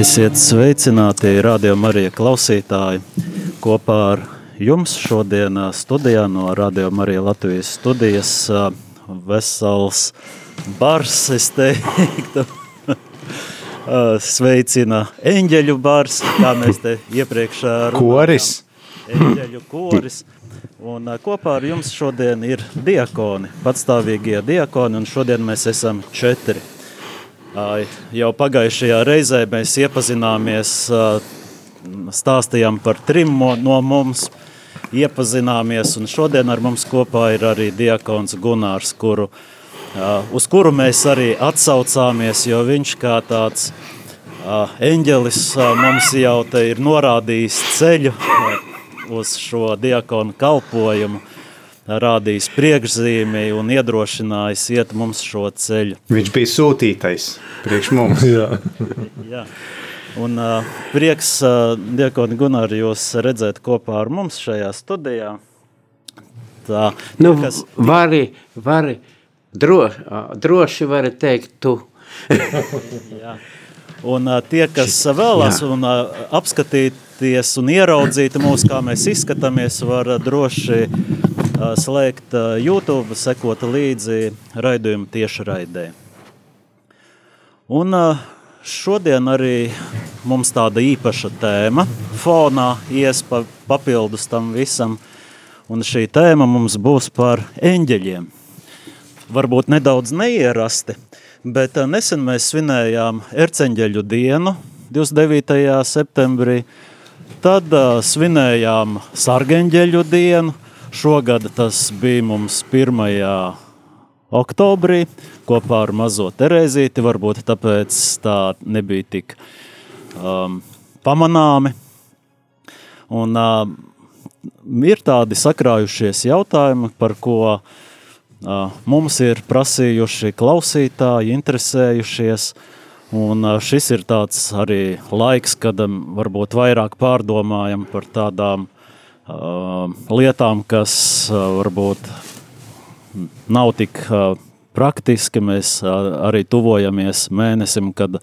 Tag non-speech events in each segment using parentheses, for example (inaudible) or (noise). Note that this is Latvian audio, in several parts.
Esiet sveicināti, radio Marija klausītāji. Kopā ar jums šodien studijā no Radio Marija Latvijas studijas vesels bars, es teiktu, (laughs) sveicina eņģeļu bars, kā mēs te iepriekš runājām. Koris. Eņģeļu koris. Un kopā ar jums šodien ir diakoni, patstāvīgie diakoni, un šodien mēs esam četri. Jau pagājušajā reizē mēs iepazināmies, stāstījām par trim no mums, iepazināmies, un šodien ar mums kopā ir arī diakons Gunārs, kuru, uz kuru mēs arī atsaucāmies, jo viņš kā tāds eņģelis mums jau te ir norādījis ceļu uz šo diakonu kalpojumu rādījis priekšzīmi un iedrošinājis iet mums šo ceļu. Viņš bija sūtītais priekš mums. (laughs) Jā. Jā. Un uh, prieks, uh, Diekoni Gunār, jūs redzēt kopā ar mums šajā studijā. Tā, nu, kas... vari, vari, dro, droši vari teikt tu. (laughs) Jā. Un uh, tie, kas vēlas un uh, apskatīties un ieraudzīt mūs, kā mēs izskatāmies, var droši slēgt YouTube, sekot līdzi raidījumu tieši raidē. Un šodien arī mums tāda īpaša tēma fonā ies pa, papildus tam visam, un šī tēma mums būs par eņģeļiem. Varbūt nedaudz neierasti, bet nesen mēs svinējām erceņģeļu dienu 29. septembrī, tad svinējām sargeņģeļu dienu, Šogad tas bija mums 1. oktobrī kopā ar mazo Terēzīti. Varbūt tāpēc tā nebija tik um, pamanāmi. Un, uh, ir tādi sakrājušies jautājumi, par ko uh, mums ir prasījuši klausītāji, interesējušies. Un šis ir tāds arī laiks, kad varbūt vairāk pārdomājam par tādām Uh, lietām, kas uh, varbūt nav tik uh, praktiski. Mēs arī tuvojamies mēnesim, kad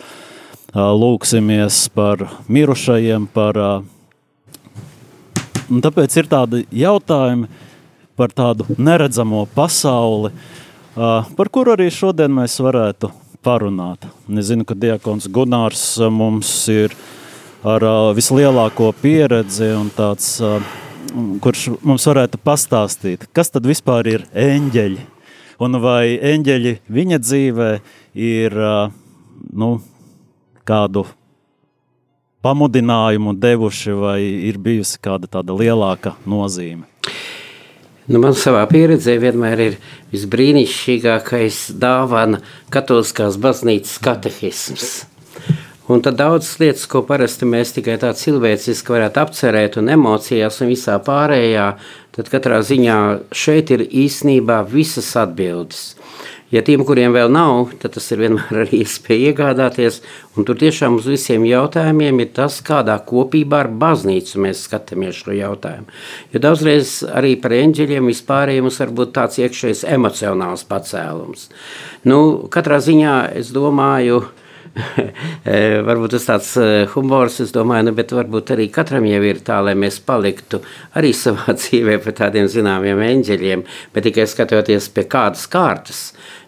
lūksimies par mirušajiem. Par, un tāpēc ir tādi jautājumi par tādu neredzamo pasauli, par kuru arī šodien mēs varētu parunāt. Es zinu, ka Diakons Gunārs mums ir ar vislielāko pieredzi un tāds kurš mums varētu pastāstīt, kas tad vispār ir eņģeļi, un vai eņģeļi viņa dzīvē ir nu, kādu pamudinājumu devuši, vai ir bijusi kāda tāda lielāka nozīme? Nu, man savā pieredzē vienmēr ir visbrīnišķīgākais dāvana katoliskās baznīcas katehisms. Un tad daudzas lietas, ko parasti mēs tikai tā cilvēciski varētu apcerēt, un emocijās un visā pārējā, tad katrā ziņā šeit ir īsnībā visas atbildes. Ja tiem, kuriem vēl nav, tad tas ir vienmēr (laughs) arī iespēja iegādāties. Un tur tiešām uz visiem jautājumiem ir tas, kādā kopībā ar baznīcu mēs skatāmies šo jautājumu. Jo daudzreiz arī par eņģeļiem vispārējiem mums var būt tāds iekšējs emocionāls pacēlums. Nu, katrā ziņā es domāju, ka (laughs) varbūt tas tāds eh, humors, es domāju, nu, bet varbūt arī katram jau ir tā, lai mēs paliktu arī (laughs) savā dzīvē par tādiem zināmiem eņģeļiem, bet tikai skatoties pie kādas kārtas.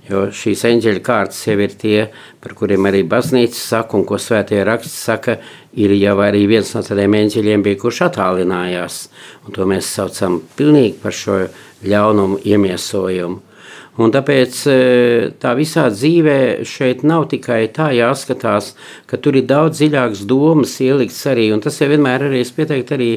Jo šīs eņģeļa kārtas jau ir tie, par kuriem arī baznīca saka, un ko svētie raksti saka, ir jau arī viens no tādiem eņģeļiem bija, kurš attālinājās. Un to mēs saucam pilnīgi par šo ļaunumu iemiesojumu. Un tāpēc e, tā visā dzīvē šeit nav tikai tā jāskatās, ka tur ir daudz dziļākas domas ielikts arī, un tas jau vienmēr arī es pieteiktu arī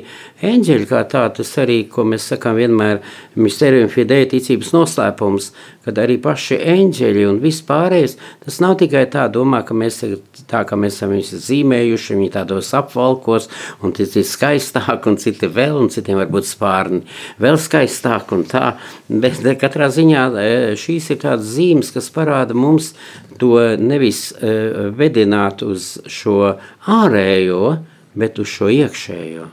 eņģeļi kā tā, tas arī, ko mēs sakām vienmēr misterijum fidei ticības noslēpums, kad arī paši eņģeļi un vispārējais, tas nav tikai tā domā, ka mēs tā, ka mēs esam viņus zīmējuši, viņi tādos apvalkos, un citi ir skaistāk, un citi vēl, un citiem varbūt spārni vēl skaistāk un tā, bet katrā ziņā e, šīs ir tādas zīmes, kas parāda mums to nevis uh, vedināt uz šo ārējo, bet uz šo iekšējo.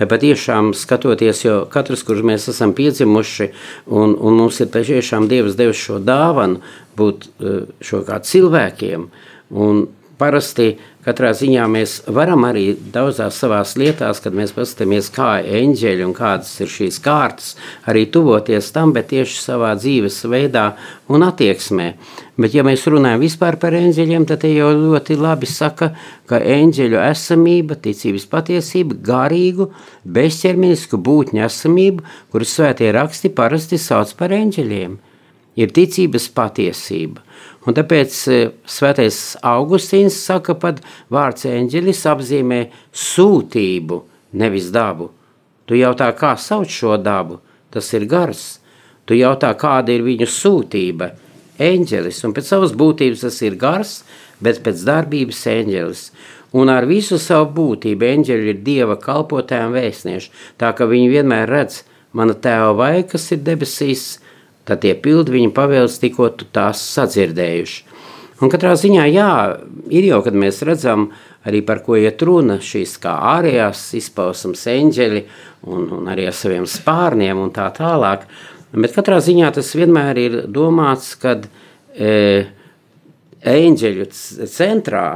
lai patiešām skatoties, jo katrs, kurš mēs esam piedzimuši, un, un mums ir patiešām Dievs devis šo dāvanu būt eh, šo kā cilvēkiem, un parasti Katrā ziņā mēs varam arī daudzās savās lietās, kad mēs paskatāmies, kā eņģeļi un kādas ir šīs kārtas, arī tuvoties tam, bet tieši savā dzīves veidā un attieksmē. Bet, ja mēs runājam vispār par eņģeļiem, tad jau ļoti labi saka, ka eņģeļu esamība, ticības patiesība, garīgu, bezķermenisku būtņu esamību, kuras svētie raksti parasti sauc par eņģeļiem, ir ticības patiesība. Un tāpēc e, svētais Augustīns saka, ka vārds eņģelis apzīmē sūtību, nevis dabu. Tu jautā, kā sauc šo dabu? Tas ir gars. Tu jautā, kāda ir viņu sūtība? Eņģelis, un pēc savas būtības tas ir gars, bet pēc darbības eņģelis. Un ar visu savu būtību eņģeļi ir Dieva kalpotāji un vēstnieši, tā ka viņi vienmēr redz, mana tēva vai, kas ir debesīs, tad tie pildi viņa pavēles tikko tās sadzirdējuši. Un katrā ziņā, jā, ir jau, kad mēs redzam arī par ko iet runa, šīs kā ārējās izpausmes eņģeļi un, un arī ar saviem spārniem un tā tālāk, bet katrā ziņā tas vienmēr ir domāts, kad e, eņģeļu centrā,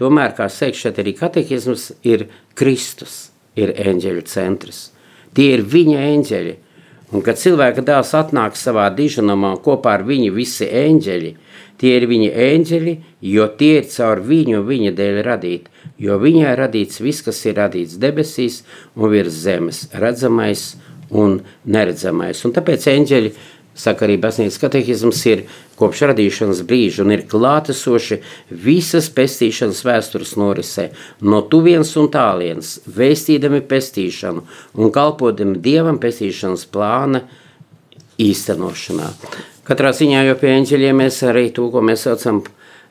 tomēr, kā saka šeit arī katekisms, ir Kristus, ir eņģeļu centrs. Tie ir viņa eņģeļi, Un kad cilvēka dēls atnāk savā dižanamā kopā ar viņu visi eņģeļi, tie ir viņa eņģeļi, jo tie ir caur viņu un viņa dēļ radīti. Jo viņai radīts viss, kas ir radīts debesīs un virs zemes, redzamais un neredzamais. Un tāpēc eņģeļi Saka arī Baznīcas katehisms ir kopš radīšanas brīža un ir klātesoši visas pestīšanas vēstures norisē, no tuvienes un tālienes, vēstīdami pestīšanu un kalpodami Dievam pestīšanas plāna īstenošanā. Katrā ziņā jau pie eņģeļiem mēs arī to, ko mēs saucam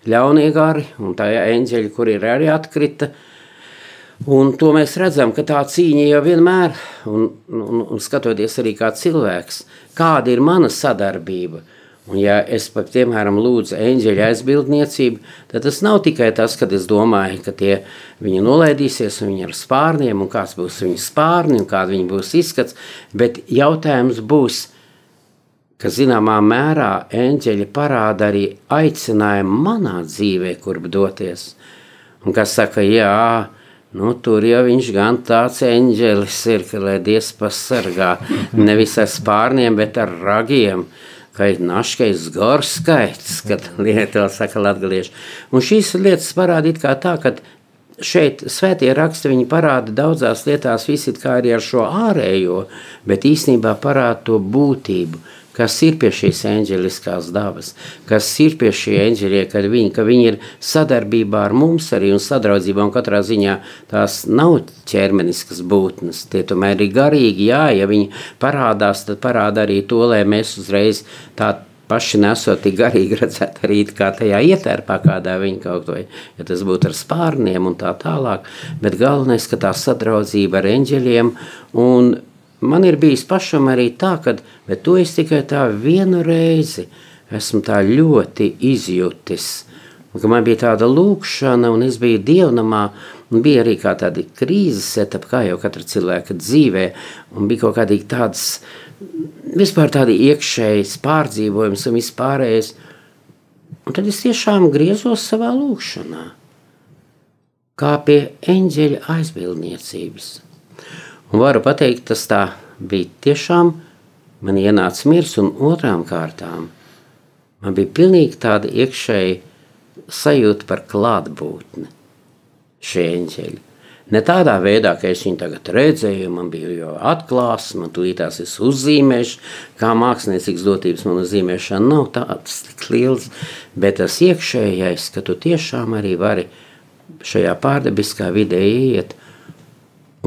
ļaunie gari, un tā eņģeļi, kur ir arī atkrita, uh, Un to mēs redzam, ka tā cīņa jau vienmēr, un, un, un skatoties arī kā cilvēks, kāda ir mana sadarbība. Un ja es, piemēram, lūdzu eņģeļa aizbildniecību, tad tas nav tikai tas, kad es domāju, ka tie viņi nolaidīsies un viņi ar spārniem, un kāds būs viņu spārni, un kāda viņa būs izskats, bet jautājums būs, ka zināmā mērā eņģeļi parāda arī aicinājumu manā dzīvē, kurp doties. Un kas saka, jā, Nu, tur jau viņš gan tāds eņģelis ir, ka lai Dievs pasargā nevis ar spārniem, bet ar ragiem. Kā ir naškais gorskaits, kad (laughs) lieto saka latgalieši. Un šīs lietas parādīt kā tā, ka šeit svētie raksti viņi parāda daudzās lietās visi kā arī ar šo ārējo, bet īstenībā parāda to būtību kas ir pie šīs eņģeliskās dabas, kas ir pie šī eņģeļie, kad viņi, ka viņi ir sadarbībā ar mums arī un sadraudzībā, un katrā ziņā tās nav ķermeniskas būtnes, tie tomēr ir garīgi, jā, ja viņi parādās, tad parāda arī to, lai mēs uzreiz tā paši nesot tik garīgi redzēt arī kā tajā ietērpā, kādā viņi kaut ko, ja tas būtu ar spārniem un tā tālāk, bet galvenais, ka tā sadraudzība ar eņģeļiem un man ir bijis pašam arī tā, ka to es tikai tā vienu reizi esmu tā ļoti izjutis. Man bija tāda lūkšana, un es biju dievnamā, un bija arī kā tādi krīzes etapi, kā jau katra cilvēka dzīvē, un bija kaut kādi tādas, vispār tādi iekšējas pārdzīvojums un vispārējais. Un tad es tiešām griezos savā lūkšanā, kā pie eņģeļa aizbildniecības. Un varu pateikt, tas tā bija tiešām. Man ienāca miers, un otrām kārtām man bija pilnīgi tāda iekšēja sajūta par klātbūtni šie eņģeļi. Ne tādā veidā, ka es viņu tagad redzēju, man bija jau atklāsme, man tūlītās es uzzīmēšu, kā māksliniecīgas dotības man uzzīmēšana nav tāds liels, bet tas iekšējais, ka tu tiešām arī vari šajā pārdabiskā vidē iet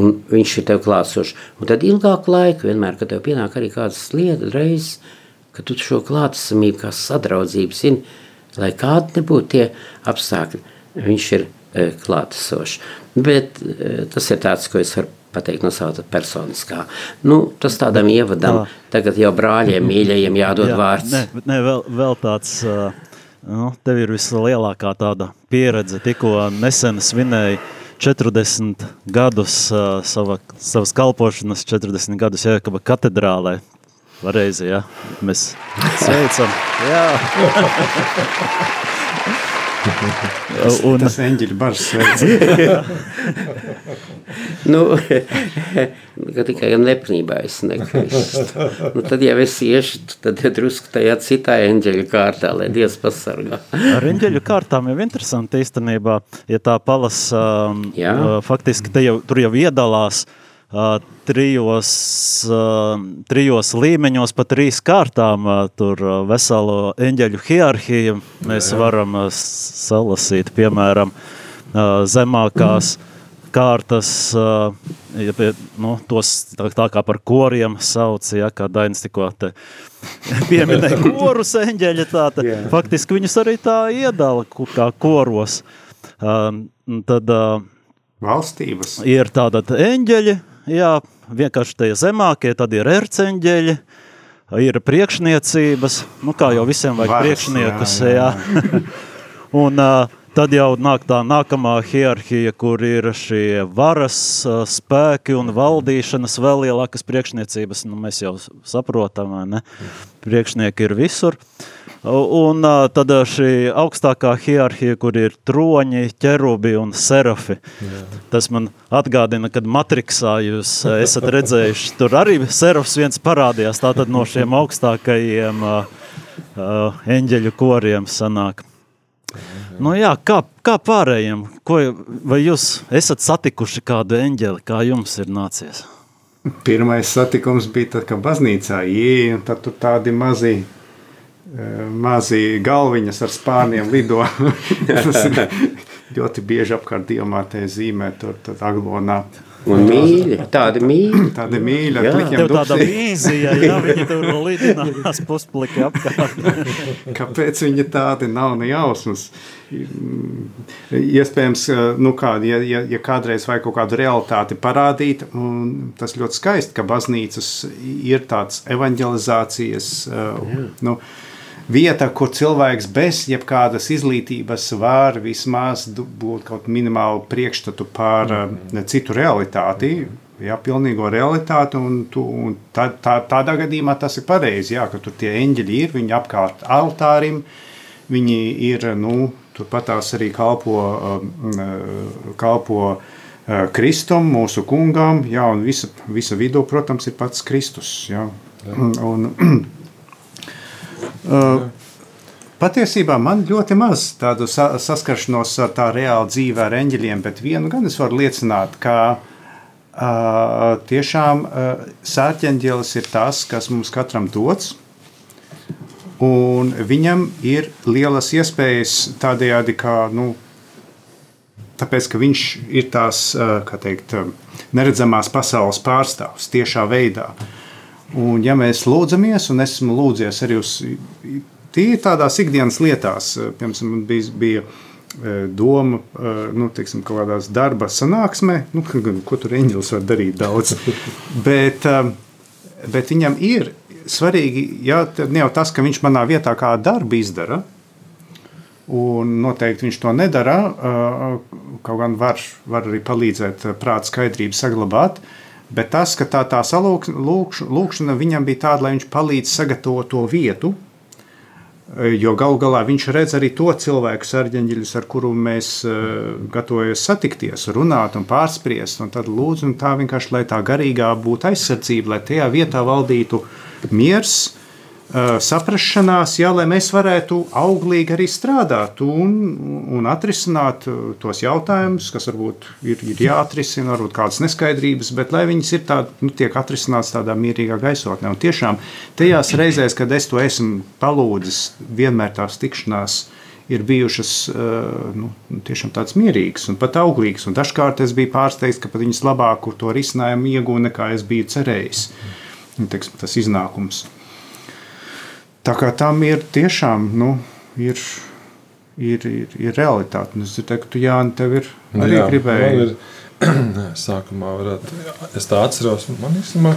un viņš ir tev klātsošs. Un tad ilgāku laiku, vienmēr, kad tev pienāk arī kādas lietas, reizes, ka tu šo klātesamību, kā sadraudzību zini, lai kādi nebūtu tie apstākļi, viņš ir e, klātesošs. Bet e, tas ir tāds, ko es varu pateikt no sava personiskā. Nu, tas tādam ievadam, tagad jau brāļiem, mīļajiem jādod Jā, vārds. Nē, nē vēl, vēl tāds, uh, nu, tev ir vislielākā tāda pieredze, tikko nesen svinēja 40 gadus uh, sava, savas kalpošanas, 40 gadus Jēkaba katedrālē. Pareizi, jā. Mēs sveicam. Jā. (laughs) Un, tas eņģeļu bažas sveic. (laughs) nu, (laughs) ka tikai nepnībā es nekristu. Nu, tad, ja es iešu, tad drusku tajā citā eņģeļu kārtā, lai Dievs pasargā. Ar eņģeļu kārtām jau interesanti īstenībā, ja tā palasa, um, uh, faktiski te jau, tur jau iedalās uh, trijos, trijos līmeņos, pa trīs kārtām, tur veselo eņģeļu hierarhiju mēs jā, jā. varam salasīt, piemēram, zemākās kārtas, ja pie, nu, tos tā, tā kā par koriem sauc, ja, kā Dainis tikko te (laughs) pieminēja (laughs) korus eņģeļi, tā, tā, faktiski viņus arī tā iedala kā koros. Tad, Valstības. Ir tātad eņģeļi, jā, vienkārši tie zemākie, tad ir erceņģeļi, ir priekšniecības, nu kā jau visiem vajag Varas, priekšniekus, jā. jā. jā. (laughs) Un uh, tad jau nāk tā nākamā hierarhija, kur ir šie varas uh, spēki un valdīšanas vēl lielākas priekšniecības, nu mēs jau saprotam, ne? Priekšnieki ir visur. Uh, Un tad šī augstākā hierarhija, kur ir troņi, ķerubi un serafi. Jā. Tas man atgādina, kad Matrixā jūs esat redzējuši, tur arī serafs viens parādījās, tātad no šiem augstākajiem uh, eņģeļu koriem sanāk. Nu jā, kā, kā pārējiem? Ko, vai jūs esat satikuši kādu eņģeli, kā jums ir nācies? Pirmais satikums bija tad, kad baznīcā ieja, un tad tur tādi mazi mazi galviņas ar spārniem lido. (laughs) Tas ir ļoti bieži apkārt diamātē zīmē, tur tad aglonā. Un mīļi, tādi mīļi. Tādi mīļi, ar plikiem dubsiem. Tāda vīzija, jā, viņi tur lidinās puspliki apkārt. (laughs) Kāpēc viņi tādi nav ne jausmas? Iespējams, nu kā, ja, ja, ja kādreiz vajag kaut kādu realitāti parādīt, tas ļoti skaisti, ka baznīcas ir tāds evanģelizācijas, jā. nu, vieta, kur cilvēks bez jebkādas izglītības var vismaz būt kaut minimālu priekšstatu par mm -hmm. citu realitāti. Jā, pilnīgo realitāti, un, tu, un tā, tā, tādā gadījumā tas ir pareizi, jā, ka tur tie eņģeļi ir, viņi apkārt altārim, viņi ir, nu, turpat tās arī kalpo, um, uh, kalpo Kristum, mūsu kungam, jā, un visa, visa vidū, protams, ir pats Kristus, jā. Un, un, (clears throat) Uh, patiesībā man ļoti maz tādu sa saskaršanos ar tā reāli dzīvē ar eņģeļiem, bet vienu gan es varu liecināt, ka uh, tiešām uh, sērķeņģelis ir tas, kas mums katram dots. Un viņam ir lielas iespējas tādējādi, kā, nu, tāpēc, ka viņš ir tās, kā teikt, neredzamās pasaules pārstāvs tiešā veidā. Uh, Un, ja mēs lūdzamies, un esmu lūdzies arī uz tīri tādās ikdienas lietās, piemēram, bija, bija e, doma, e, nu, teiksim, kaut kādās darba sanāksmē, nu, ko tur eņģelis var darīt daudz, (laughs) bet, bet viņam ir svarīgi, ja, ne jau tas, ka viņš manā vietā kā darbu izdara, un noteikti viņš to nedara, kaut gan var, var arī palīdzēt prāta skaidrību saglabāt, uh, Bet tas, ka tā, tā salūkšana viņam bija tāda, lai viņš palīdz sagatavot to vietu, jo galu galā viņš redz arī to cilvēku sarģeņģeļus, ar kuru mēs uh, gatavojamies satikties, runāt un pārspriest. Un tad lūdzu, un tā vienkārši, lai tā garīgā būtu aizsardzība, lai tajā vietā valdītu miers, Eh, saprašanās, jā, lai mēs varētu auglīgi arī strādāt un, un atrisināt eh, tos jautājumus, kas varbūt ir, ir jāatrisina, varbūt kādas neskaidrības, bet lai viņas ir tād, nu, tiek atrisināts tādā mierīgā gaisotnē. Un tiešām tajās reizēs, kad es to esmu palūdzis, vienmēr tās tikšanās ir bijušas eh, nu, tiešām tādas mierīgas un pat auglīgas. Un dažkārt es biju pārsteigts, ka pat viņas labāku to risinājumu iegūtu nekā es biju cerējis. Un, teiksim, tas iznākums. Tā kā tam ir tiešām nu, ir, ir, ir, ir realitāte. Es teiktu, ka Jānis tev ir arī jā, gribēji. Ir, (clears throat) sākumā varētu, es tā atceros, man īstenībā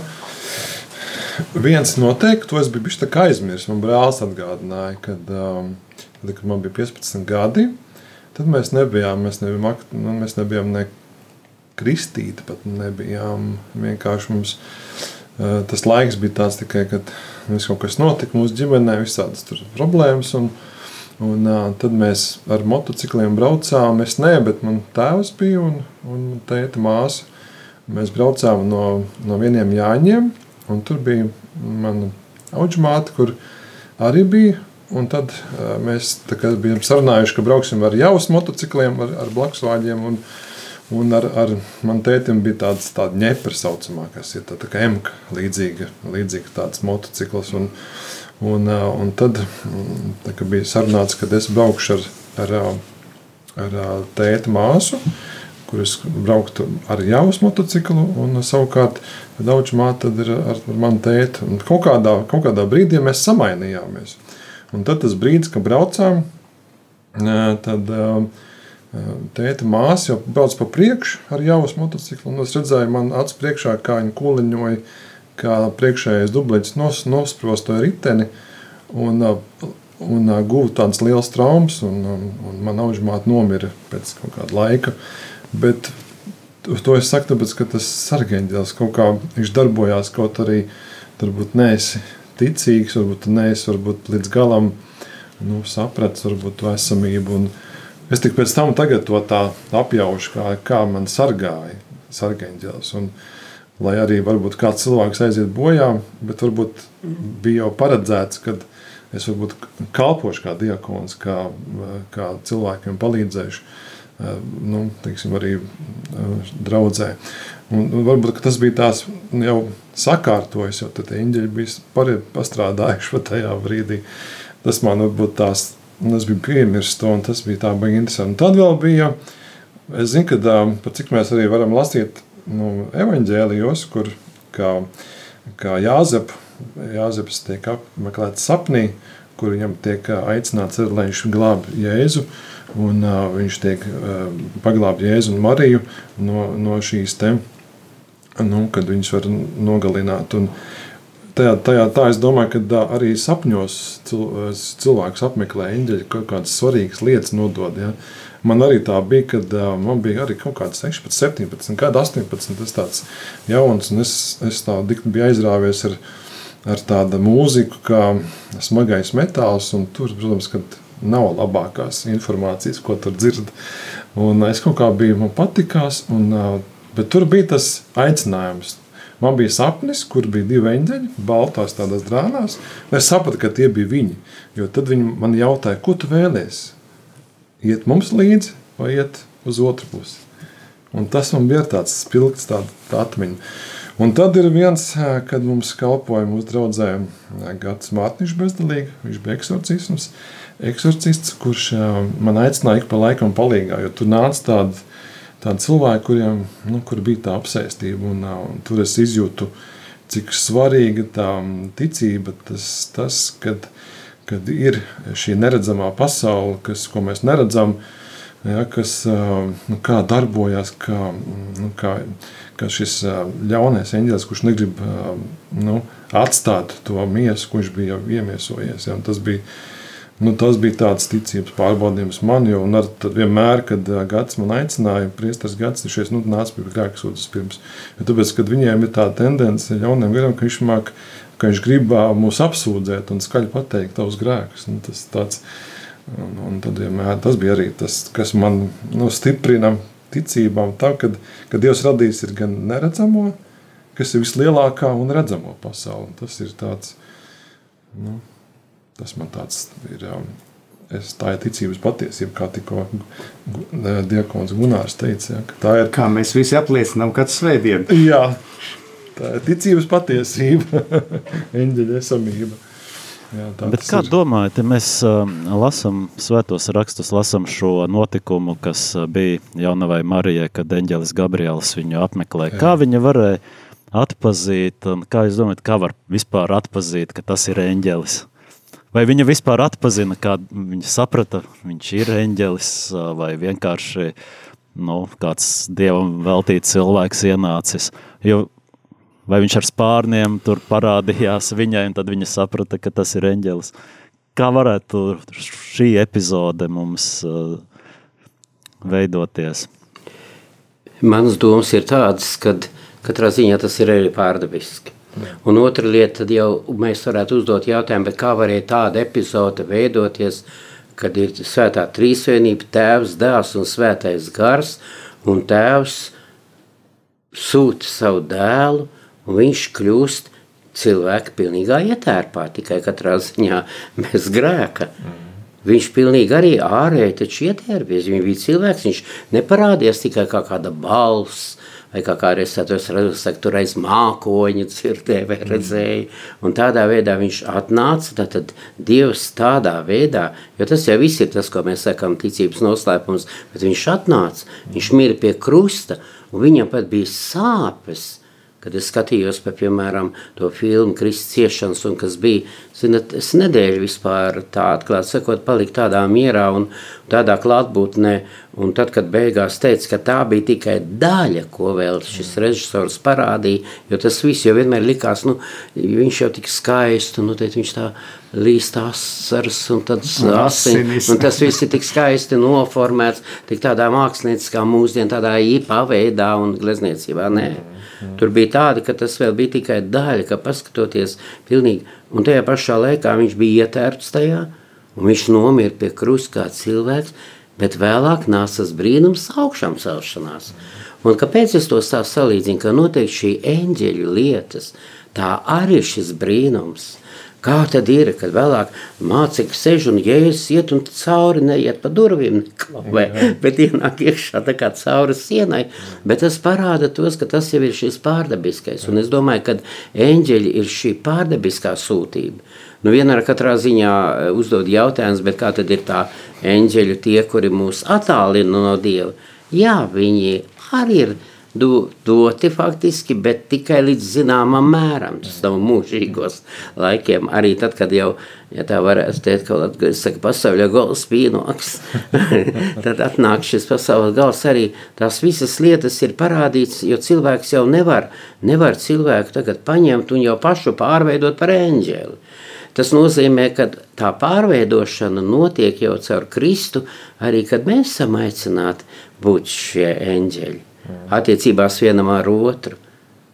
viens noteikti, to es biju bijis aizmirsis. Man brālis atgādināja, kad, um, kad man bija 15 gadi, tad mēs nebijām, mēs nebijām, nu, mēs nebijām ne kristīti pat nebijām. Vienkārši mums tas laiks bija tāds tikai, kad viss kaut kas notika mūsu ģimenē, visādas problēmas. Un, un tad mēs ar motocikliem braucām. Es ne, bet man tēvs bija un, un tēta māsa. Mēs braucām no, no vieniem jāņiem, un tur bija mana auģmāte, kur arī bija Un tad uh, mēs bijām sarunājuši, ka brauksim ar jaunas motocikliem, ar, ar blakusvāģiem. Un, un ar, ar manu tētim bija tāds tāda ņepra saucamā, kas ir tā, tā emka līdzīga, līdzīga tāds motocikls. Un, un, uh, un tad mm, tā, bija sarunāts, ka es braukšu ar, ar, ar, ar tēta māsu kuras brauktu ar jaunas motociklu, un savukārt daudz māte ir ar, ar manu tēti. Un kaut kādā, kaut kādā brīdī mēs samainījāmies. Un tad tas brīdis, kad braucām, tad tēta māsa jau brauc pa priekšu ar jaunas motociklu. Es redzēju, man acis priekšā, kā viņa kūliņoja, kā priekšējais dubleķis nos, nosprostoja riteni. Un, un guva tādas liels traumas, un, un, un man auģmāte nomira pēc kaut kāda laika. Bet to es saku, tāpēc, ka tas sargeņģēlis kaut kā viņš darbojās, kaut arī varbūt neesi ticīgs, varbūt neesi varbūt līdz galam nu, sapratis varbūt to esamību. Un es tik pēc tam to tā apjaušu, kā, kā man sargāja sargeņģēlis. Un, lai arī varbūt kāds cilvēks aiziet bojā, bet varbūt bija jau paredzēts, ka es varbūt kalpošu kā diakons, kā, kā cilvēkiem palīdzēšu. Nu, teiksim, arī draudzē. Un, un varbūt tas bija tās jau sakārtojis, jo tad eņģeļi bija pastrādājuši pat tajā brīdī. Tas man varbūt tās, tas bija piemirst to, un tas bija tā baigi interesanti. Un tad vēl bija, es zinu, ka par cik mēs arī varam lasīt nu, evaņģēlijos, kur kā, kā Jāzep, Jāzeps tiek apmeklēts sapnī, kur viņam tiek aicināts, lai viņš glāb Jēzu, un uh, viņš tiek uh, paglābt Jēzu un Mariju no, no šīs te nu, kad viņus var nogalināt. Un tajā, tajā, tā es domāju, ka arī sapņos cilvēks apmeklē eņģeļu kaut kādas svarīgas lietas nodod. Ja. Man arī tā bija, kad man bija arī kaut kāds 16, 17, gadu, 18. Tas tāds jauns, un es, es tā biju aizrāvies ar, ar tādu mūziku, kā smagais metāls. Tur, protams, kad nav labākās informācijas, ko tur dzird. Un es kaut kā biju, man patikās. Un, Bet tur bija tas aicinājums. Man bija sapnis, kur bija divi eņģeļi, baltās tādās drānās. Es sapratu, ka tie bija viņi. Jo tad viņi man jautāja, ko tu vēlēsies? Iet mums līdzi vai iet uz otru pusi? Un tas man bija tāds spilgts tā, tā atmiņa. Un tad ir viens, kad mums kalpoja mūsu draudzē Gats Mārtiņš bezdalīgi, viņš bija eksorcisms, eksorcists, kurš man aicināja ik pa laikam palīgā, jo tur nāca tāda tādi cilvēki, kuriem nu, kur bija tā apsēstība. Un, un tur es izjūtu, cik svarīga tā ticība, tas, tas kad, kad ir šī neredzamā pasaule, kas, ko mēs neredzam. Ja, kas nu, darbojas, kā, nu, kā, kā šis ļaunais eņģēlis, kurš negrib nu, atstāt to miesu, kurš bija iemiesojies. Ja, tas bija Nu, tas bija tāds ticības pārbaudījums man, jo ar, vienmēr, kad gads man aicināja, priesteris gads, viņš nu, nāca pie grēksūdzes pirms. Jo tāpēc, kad viņiem ir tā tendence ļauniem garām, ka viņš māk, ka viņš grib mūs apsūdzēt un skaļi pateikt tavus grēkus. Nu, tas, tāds, un, un tad vienmēr tas bija arī tas, kas man nu, stiprina ticībām, tā, kad, kad Dievs radījis ir gan neredzamo, kas ir vislielākā un redzamo pasauli. Tas ir tāds, nu, Tas man tāds ir. Um, es, tā ir ticības patiesība, kā tikko Dievs Gunārs teica. Ja, tā ir. Kā mēs visi apliecinām, kad svētdien. Jā, tā ir ticības patiesība, (laughs) eņģeļa esamība. Jā, Bet kā ir. domājat, ja mēs uh, lasām svētos rakstus, lasām šo notikumu, kas uh, bija jaunavai Marijai, kad eņģelis Gabriels viņu apmeklē, Jā. kā viņa varēja atpazīt, un kā jūs domājat, kā var vispār atpazīt, ka tas ir eņģelis? Vai viņa vispār atpazina, kā viņa saprata, viņš ir eņģelis vai vienkārši nu, kāds dievam veltīts cilvēks ienācis. Jo, vai viņš ar spārniem tur parādījās viņai, un tad viņa saprata, ka tas ir eņģelis. Kā varētu šī epizode mums uh, veidoties? Manas domas ir tādas, ka katrā ziņā tas ir arī pārdabiski. Un otra lieta, tad jau mēs varētu uzdot jautājumu, kā varēja tāda epizode veidoties, kad ir svētā trīsvienība, tēvs, dēls un svētais gars, un tēvs sūta savu dēlu, un viņš kļūst cilvēka pilnīgā ietērpā, tikai katrā ziņā mēs grēka. Mm. Viņš pilnīgi arī ārēji taču ietērpies, viņš bija cilvēks, viņš neparādījās tikai kā kāda balss, vai kā kādreiz tādos saka, tur aiz mākoņa dzirdēja vai redzēja, un tādā veidā viņš atnāca, tad Dievs tādā veidā, jo tas jau viss ir tas, ko mēs sakam ticības noslēpums, bet viņš atnāca, viņš mira pie krusta, un viņam pat bija sāpes, kad es skatījos, pa, piemēram, to filmu Kristus ciešanas, un kas bija, zinat, es nedēļu vispār tā atklāt sakot, palikt tādā mierā un tādā klātbūtnē, un tad, kad beigās teica, ka tā bija tikai daļa, ko vēl šis režisors parādīja, jo tas viss jau vienmēr likās, nu, viņš jau tik skaisti, nu, teic, viņš tā līst asaras un tad asinis, un tas viss ir tik skaisti noformēts, tik tādā mākslinieckā mūsdien, tādā īpā veidā un glezniecībā, nē. Mm. Mm. Tur bija tāda, ka tas vēl bija tikai daļa, ka paskatoties pilnīgi, un tajā pašā laikā viņš bija ietērts tajā, un viņš nomira pie krusta kā cilvēks, bet vēlāk nāca tas brīnums augšām celšanās. Un kāpēc es to tā salīdzinu, ka noteikti šī eņģeļu lietas, tā arī ir šis brīnums – Kā tad ir, kad vēlāk mācekļi sēž un jēzus iet un cauri neiet pa durvīm, neklāvē, bet ienāk iekšā tā kā cauri sienai, bet tas parāda tos, ka tas jau ir šis pārdabiskais, un es domāju, ka eņģeļi ir šī pārdabiskā sūtība. Nu, vienā katrā ziņā eh, uzdod jautājums, bet kā tad ir tā eņģeļu tie, kuri mūs attālina no Dieva? Jā, viņi arī ir do, doti faktiski, bet tikai līdz zināmam mēram. Tas nav mūžīgos laikiem. Arī tad, kad jau, ja tā varētu teikt, ka Latvijas saka, pasauļa gals pīnoks, (laughs) tad atnāk šis pasaules gals arī. Tās visas lietas ir parādīts, jo cilvēks jau nevar, nevar cilvēku tagad paņemt un jau pašu pārveidot par eņģeli. Tas nozīmē, ka tā pārveidošana notiek jau caur Kristu, arī kad mēs esam aicināti būt šie eņģeļi attiecībās vienam ar otru.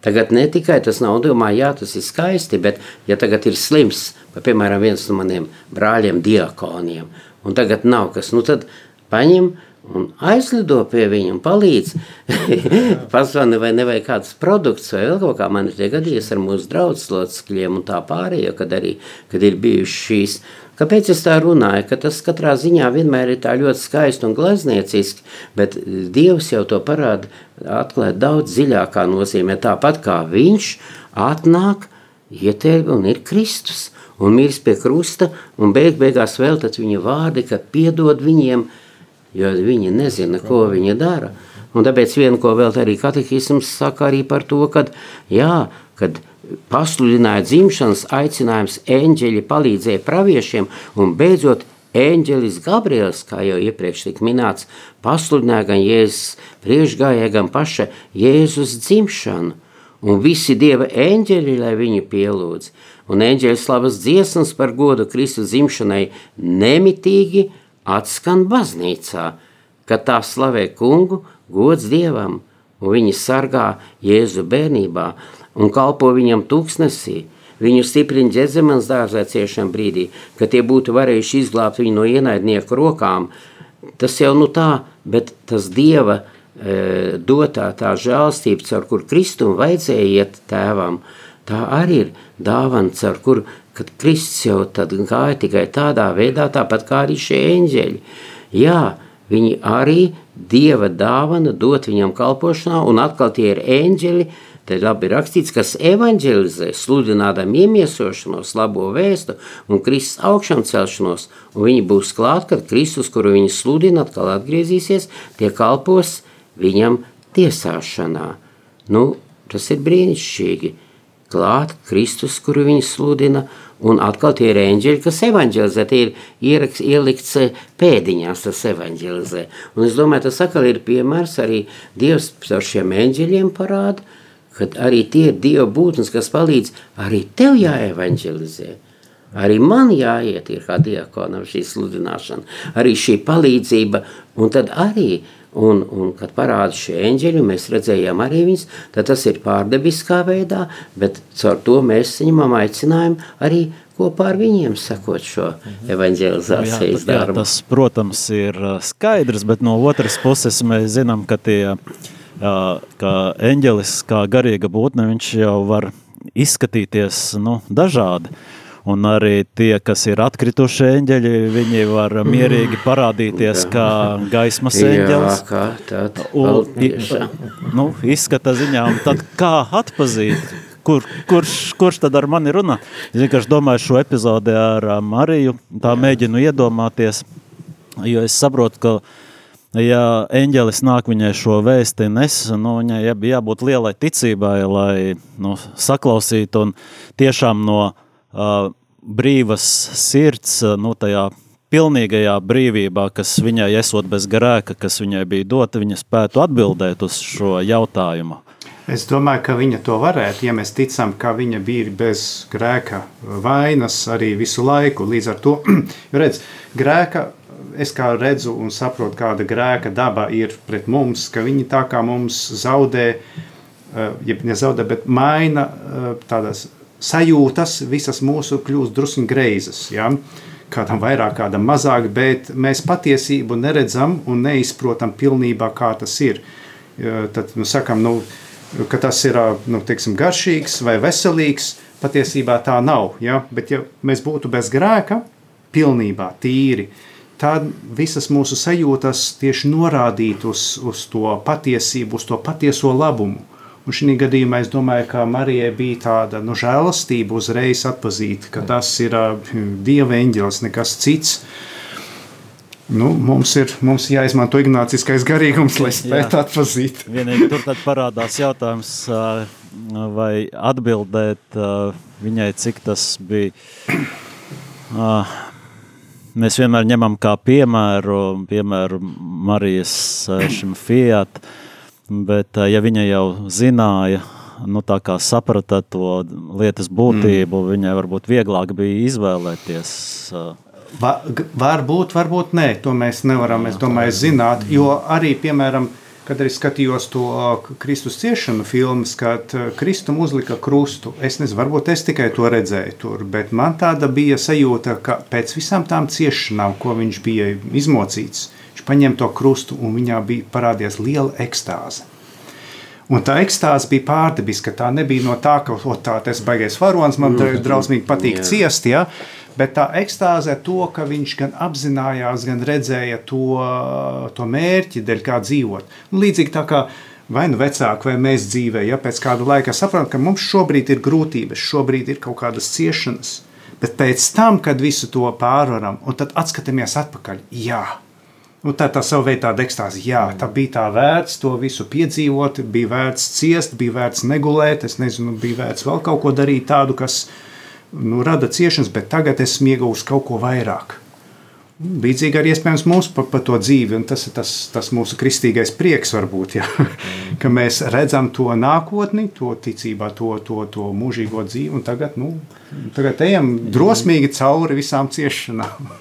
Tagad ne tikai tas nav domā, jā, tas ir skaisti, bet ja tagad ir slims, pa, piemēram, viens no maniem brāļiem diakoniem, un tagad nav kas, nu tad paņem un aizlido pie viņa un palīdz. (laughs) Pazvani vai nevajag kāds produkts vai vēl kaut kā man ir gadījies ar mūsu draudzes locekļiem un tā pārējo, kad arī, kad ir bijuši šīs Kāpēc es tā runāju? Ka tas katrā ziņā vienmēr ir ļoti skaisti un gleznieciski, bet Dievs jau to parāda, atklāja daudz dziļākā nozīmē. Tāpat kā Viņš atnāk, ietēvi un ir Kristus un mirst pie krusta, un beig beigās vēl viņa vārdi, ka piedod viņiem, jo viņi nezina, ko viņi dara. Un tāpēc viena, ko vēl arī katehisms saka arī par to, kad, jā, kad pasludināja dzimšanas aicinājums, eņģeļi palīdzēja praviešiem un beidzot eņģelis Gabriels, kā jau iepriekš tika minēts, pasludināja gan Jēzus priekšgājēji, gan paša Jēzus dzimšanu. Un visi dieva eņģeļi, lai viņu pielūdz, un eņģeļa slavas dziesmas par godu Kristu dzimšanai nemitīgi atskan baznīcā, kad tā slavē kungu, gods dievam, un viņi sargā Jēzu bērnībā, un kalpo viņam tūkstnesī. Viņu stiprina ģezemenes dārzā ciešam brīdī, ka tie būtu varējuši izglābt viņu no ienaidnieku rokām. Tas jau nu tā, bet tas Dieva e, dotā tā žēlstība, caur kur Kristum vajadzēja iet tēvam, tā arī ir dāvana, caur kur, kad Kristus jau tad gāja tikai tādā veidā, tāpat kā arī šie eņģeļi. Jā, viņi arī Dieva dāvana dot viņam kalpošanā, un atkal tie ir eņģeļi, Te labi rakstīts, kas evanģelizē, sludinādam iemiesošanos, labo vēstu un Kristus augšām celšanos, un viņi būs klāt, kad Kristus, kuru viņi sludina, atkal atgriezīsies, tie kalpos viņam tiesāšanā. Nu, tas ir brīnišķīgi. Klāt Kristus, kuru viņi sludina, un atkal tie ir eņģeļi, kas evanģelizē, tie ir ierakst, ielikts pēdiņās, tas evanģelizē. Un es domāju, tas atkal ir piemērs arī Dievs ar šiem eņģeļiem parāda, kad arī tie ir Dieva būtnes, kas palīdz arī tev jāevanģelizē. Arī man jāiet ir kā diakonam šī sludināšana, arī šī palīdzība, un tad arī Un, un kad parāda šie eņģeļi, mēs redzējām arī viņus, tad tas ir pārdabiskā veidā, bet caur to mēs saņemam aicinājumu arī kopā ar viņiem sakot šo evanģelizācijas jā, jā, darbu. tas, protams, ir uh, skaidrs, bet no otras puses mēs zinām, ka tie, uh, ka eņģelis kā garīga būtne, viņš jau var izskatīties nu, dažādi. Un arī tie, kas ir atkrituši eņģeļi, viņi var mierīgi parādīties kā gaismas eņģelis. Jā, kā paldies. nu, izskata ziņā, un tad kā atpazīt, kur, kurš, kurš tad ar mani runā? Es vienkārši domāju šo epizodi ar Mariju, tā mēģinu iedomāties, jo es saprotu, ka ja eņģelis nāk viņai šo vēsti nes, nu, viņai jā- jābūt lielai ticībai, lai nu, saklausītu un tiešām no uh, brīvas sirds, nu, tajā pilnīgajā brīvībā, kas viņai esot bez grēka, kas viņai bija dota, viņa spētu atbildēt uz šo jautājumu. Es domāju, ka viņa to varētu, ja mēs ticam, ka viņa bija bez grēka vainas arī visu laiku. Līdz ar to, (clears throat) redz, grēka, es kā redzu un saprotu, kāda grēka daba ir pret mums, ka viņi tā kā mums zaudē, eh, jeb nezaudē, bet maina eh, tādas sajūtas, visas mūsu kļūst drusku greizas. Ja? Kādam vairāk, kādam mazāk, bet mēs patiesību neredzam un neizprotam pilnībā, kā tas ir. Ja, Tad, nu, sakam, nu, ka tas ir nu, teiksim, garšīgs vai veselīgs. Patiesībā tā nav. Ja? Bet, ja mēs būtu bez grēka, pilnībā tīri, tad visas mūsu sajūtas tieši norādītu uz, uz to patiesību, uz to patieso labumu. Un šī gadījumā es domāju, ka Marijai bija tāda nu, žēlastība uzreiz atzīt, ka tas ir uh, dieva eņģelis, nekas cits. Nu, mums ir mums jāizmanto ignāciskais garīgums, lai spētu atzīt. Vienīgi tur parādās jautājums, vai atbildēt viņai, cik tas bija. Mēs vienmēr ņemam kā piemēru, piemēru Marijas ā, (clears throat) šim Fiat, bet ā, ja viņa jau zināja, nu tā kā saprata to lietas būtību, mm. viņai varbūt vieglāk bija izvēlēties. ā, Va, varbūt, varbūt nē, to mēs nevaram es domāju, zināt. Jo arī, piemēram, kad es skatījos to Kristus ciešanu filmu, kad Kristum uzlika krustu, es nezinu, varbūt es tikai to redzēju tur, bet man tāda bija sajūta, ka pēc visām tām ciešanām, ko viņš bija izmocīts, viņš paņēma to krustu un viņā bija parādījies liela ekstāze. Un tā ekstāze bija pārdabiska. Tā nebija no tā, ka tā, tas baigais varonis man (laughs) dra- drausmīgi patīk ciest. Ja? Bet tā ekstāze to, ka viņš gan apzinājās, gan redzēja to, to mērķi, dēļ kā dzīvot. Un līdzīgi tā kā vai nu vecāki, vai mēs dzīvē, ja pēc kāda laika saprotam, ka mums šobrīd ir grūtības, šobrīd ir kaut kādas ciešanas. Bet pēc tam, kad visu to pārvaram, un tad atskatāmies atpakaļ, jā, Nu, tā ir tā sava veida ekstāze. Jā, tā bija tā vērts to visu piedzīvot, bija vērts ciest, bija vērts negulēt, es nezinu, bija vērts vēl kaut ko darīt tādu, kas nu, rada ciešanas, bet tagad es iegūstu kaut ko vairāk. Līdzīgi arī iespējams mums par pa to dzīvi, un tas ir tas, tas mūsu kristīgais prieks, varbūt, ja? (laughs) ka mēs redzam to nākotni, to ticībā, to, to, to mūžīgo dzīvi, un tagad, nu, tagad ejam drosmīgi cauri visām ciešanām.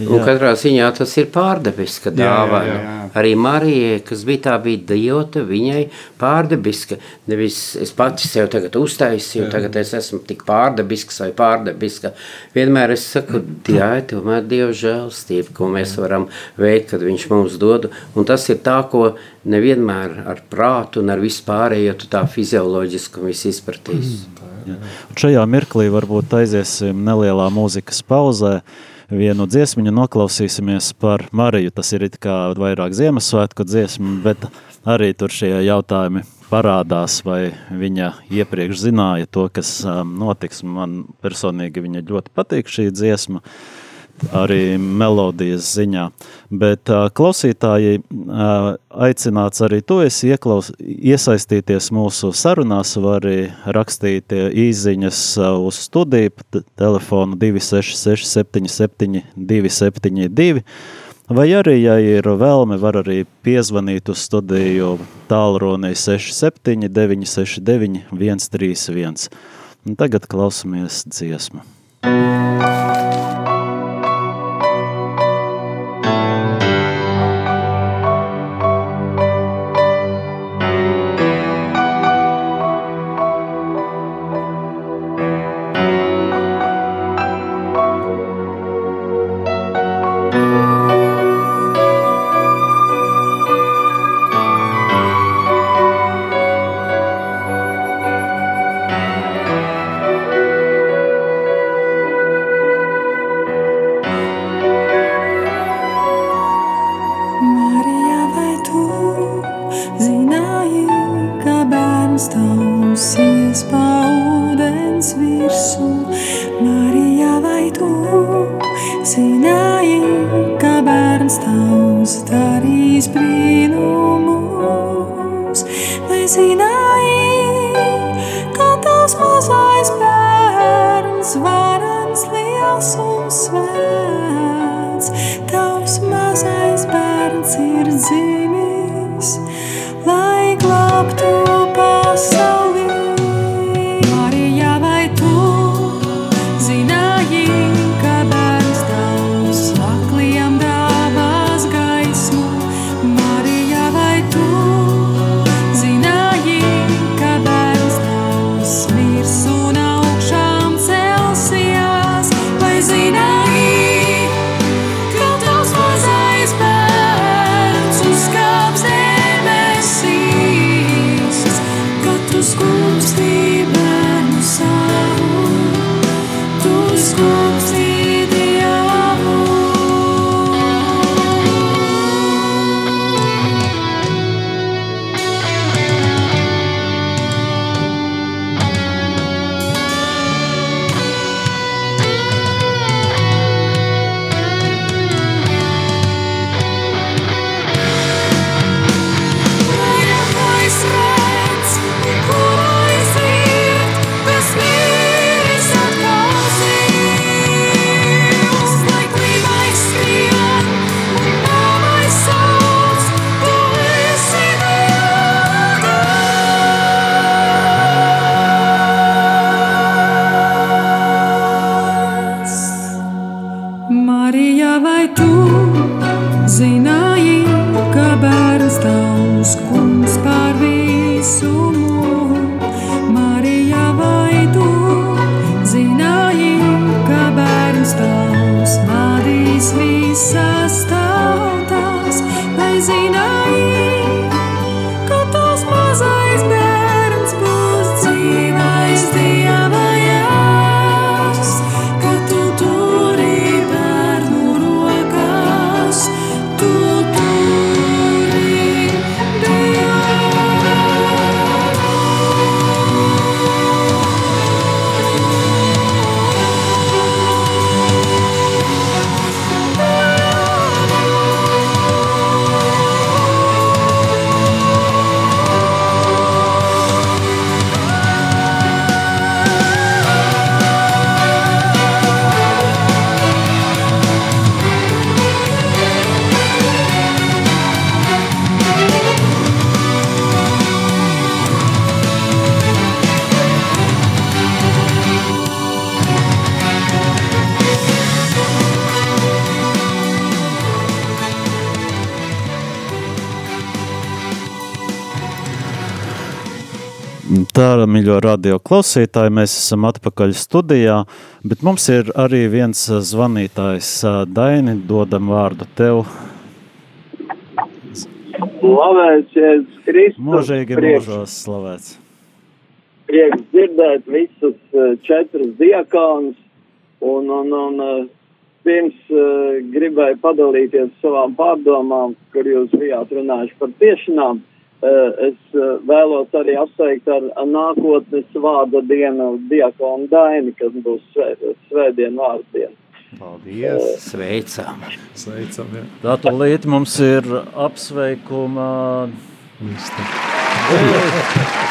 Un katrā ziņā tas ir pārdabiska Jā, jā, dāvana. jā, jā. Arī Marijai, kas bija tā bija dievota, viņai pārdabiska. Nevis es pati sev tagad uztaisīju, tagad es esmu tik pārdabisks vai pārdabiska. Vienmēr es saku, jā, tomēr Dieva žēlstība, ko mēs varam veikt, kad viņš mums dod. Un tas ir tā, ko nevienmēr ar prātu un ar vispārējo tā fizioloģiski un visu izpratīs. Un šajā mirklī varbūt aiziesim nelielā mūzikas pauzē. Vienu dziesmu noklausīsimies par Mariju. Tas ir kā vairāk Ziemassvētku dziesma, bet arī tur šie jautājumi parādās, vai viņa iepriekš zināja to, kas um, notiks. Man personīgi viņa ļoti patīk šī dziesma, arī melodijas ziņā. Bet uh, klausītāji uh, aicināts arī to es ieklaus, iesaistīties mūsu sarunās, var arī rakstīt īziņas uh, uz studiju, telefonu 266 77 272, vai arī, ja ir vēlme, var arī piezvanīt uz studiju tālrunī 67 969 131. Un tagad klausamies dziesmu. zināji, un svēts. Tavs mazais bērns ir dzimis, lai bērns tavs vadīs visas tautas? Mīļo radio klausītāji, mēs esam atpakaļ studijā, bet mums ir arī viens ā, zvanītājs. Ā, Daini, dodam vārdu tev. Slavēts Jēzus Kristus. Mūžīgi prieks, mūžos slavēts. prieks dzirdēt visus eh, četrus diakonus. Un, un, un eh, pirms gribēju padalīties savām pārdomām, kur jūs bijāt runājuši par tiešanām. Uh, es uh, vēlos arī apsveikt ar, ar nākotnes vārda dienu diakonu Daini, kas būs svē, svētdien vārda diena. Paldies! Sveicam! Sveicam, jā. Tā tūlīt mums ir apsveikuma. Lista. (laughs)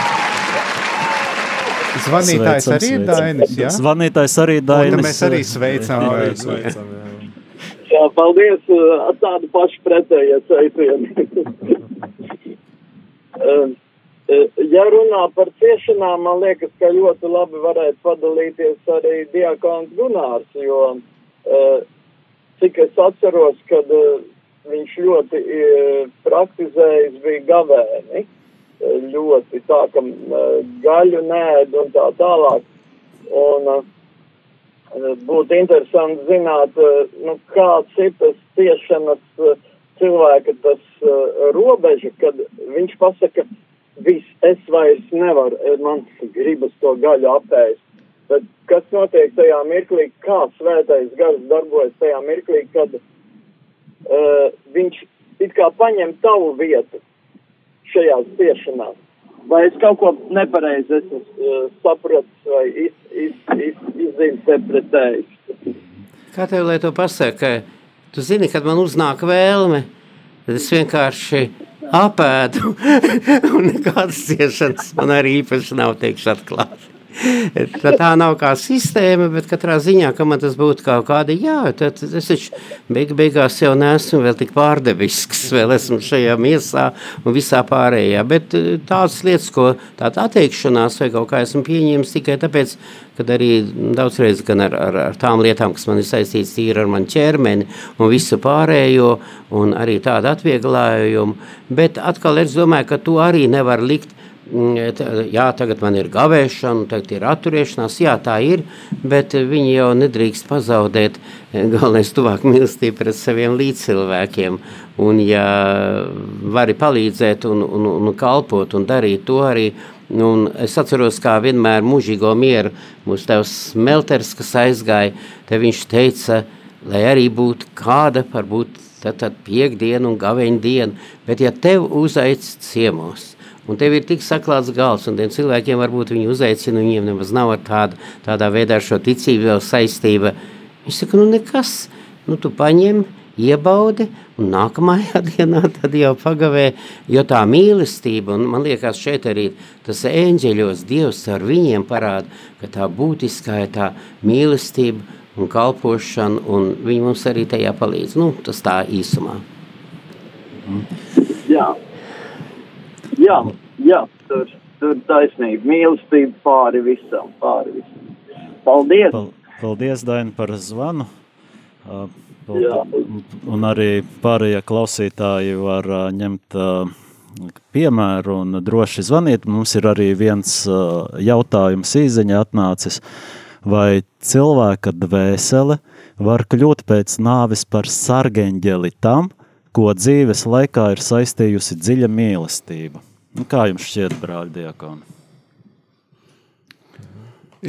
Zvanītājs Sveicam, arī ir. Dainis, jā? Zvanītājs arī Un Dainis. mēs arī sveicam. Jā, sveicam, jā. Jā, paldies tādu pašu pretējo sveicienu. (laughs) Uh, uh, ja runā par ciešanām, man liekas, ka ļoti labi varētu padalīties arī diakons Gunārs, jo uh, cik es atceros, kad uh, viņš ļoti praktizējis bija gavēni, ļoti tā, ka gaļu nēd un tā tālāk. Un, būtu interesanti zināt, eh, nu, kāds ir tas tiešanas eh, cilvēka tas uh, robeža, kad viņš pasaka, viss, es vairs nevaru, eh, man gribas to gaļu apēst. Bet kas notiek tajā mirklī, kā svētais gars darbojas tajā mirklī, kad uh, viņš it kā paņem tavu vietu šajās tiešanās? Vai es kaut ko nepareizi esmu uh, sapratis vai iz, iz, iz, izinterpretējis? Kā tev lai to pasaka? Tu zini, kad man uznāk vēlme, tad es vienkārši apēdu, (laughs) un nekādas ciešanas man arī īpaši nav, teikšu atklāti. (laughs) Tā, nav kā sistēma, bet katrā ziņā, ka man tas būtu kaut kāda, jā, tad es taču beig, beigās jau neesmu vēl tik pārdebisks, vēl esmu šajā miesā un visā pārējā, bet eh, tādas lietas, ko tāda atteikšanās vai kaut kā esmu pieņēmis tikai tāpēc, kad arī daudzreiz gan ar, ar, ar tām lietām, kas man ir saistīts tīri ar manu ķermeni un visu pārējo, un arī tādu atvieglojumu, bet atkal es domāju, ka to arī nevar likt Jā, tagad man ir gavēšana, tagad ir atturēšanās. Jā, tā ir, bet viņi jau nedrīkst pazaudēt eh, galvenais tuvāk mīlestību pret saviem līdzcilvēkiem. Un, ja vari palīdzēt un, un, un kalpot un darīt to arī, un es atceros, kā vienmēr mūžīgo mieru mūsu tevs Melters, kas aizgāja, te viņš teica, lai arī būtu kāda, varbūt tad, tad piekdiena un gaveņa diena, bet ja tev uzaic ciemos, Un tev ir tik saklāts gals, un tiem cilvēkiem varbūt viņi uzaicina, viņiem nemaz nav ar tādu, tādā veidā šo ticību vēl saistība. Viņš saka, nu nekas, nu tu paņem, iebaudi, un nākamajā (laughs) dienā tad jau pagavē, jo tā mīlestība, un man liekas šeit arī tas eņģeļos Dievs ar viņiem parāda, ka tā būtiskā ir tā mīlestība un kalpošana, un viņi mums arī tajā palīdz. Nu, tas tā īsumā. Jā, jā, jā tur, tur taisnība. Mīlestība pāri visam, pāri visam. Paldies! Pal- Paldies, Daina, par zvanu. Uh, Jā. paldies. Un arī pārējie klausītāji var uh, ņemt uh, piemēru un droši zvanīt. Mums ir arī viens jautājums īziņā atnācis. Vai cilvēka dvēsele var kļūt pēc nāves par sargeņģeli tam, ko dzīves laikā ir saistījusi dziļa mīlestība? Nu, kā jums šķiet, brāļi diakoni?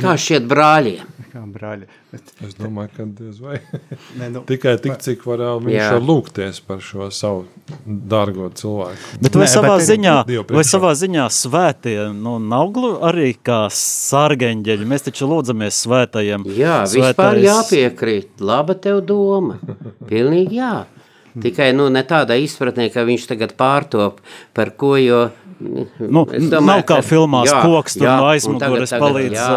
Kā šķiet brāļiem? Kā brāļi. Bet, Es domāju, ka diez vai. (laughs) ne, nu, (laughs) Tikai tik, cik varēja viņš var lūgties par šo savu dārgo cilvēku. Bet vai Nē, savā bet ziņā, vai savā ziņā svētie nu, nav arī kā sārgeņģeļi? Mēs taču lūdzamies svētajiem. Jā, vispār Svētais- jāpiekrīt. Laba tev doma. Pilnīgi jā. Tikai nu, ne tādā izpratnē, ka viņš tagad pārtop par ko. Jo, Nu, es nav kā filmās koks tur no un aizmugures palīdz, jā.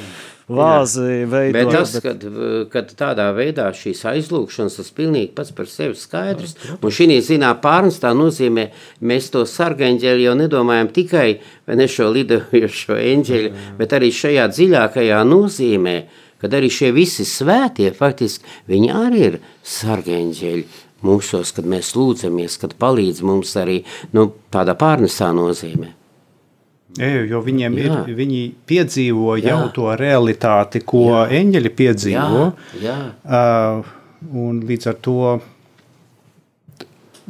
(laughs) (laughs) Vāzi Bet veidot. tas, kad, kad tādā veidā šīs aizlūgšanas, tas pilnīgi pats par sevi skaidrs. Un šī zinā pārnestā nozīmē, mēs to sargaņģeli jau nedomājam tikai ne šo lidojošo eņģeļu, bet arī šajā dziļākajā nozīmē, kad arī šie visi svētie, faktiski, viņi arī ir sargaņģeļi mūsos, kad mēs lūdzamies, kad palīdz mums arī nu, tādā pārnesā nozīmē. Jā, jo viņiem Jā. ir, viņi piedzīvo Jā. jau to realitāti, ko eņģeļi piedzīvo. Jā, jā. Uh, un līdz ar to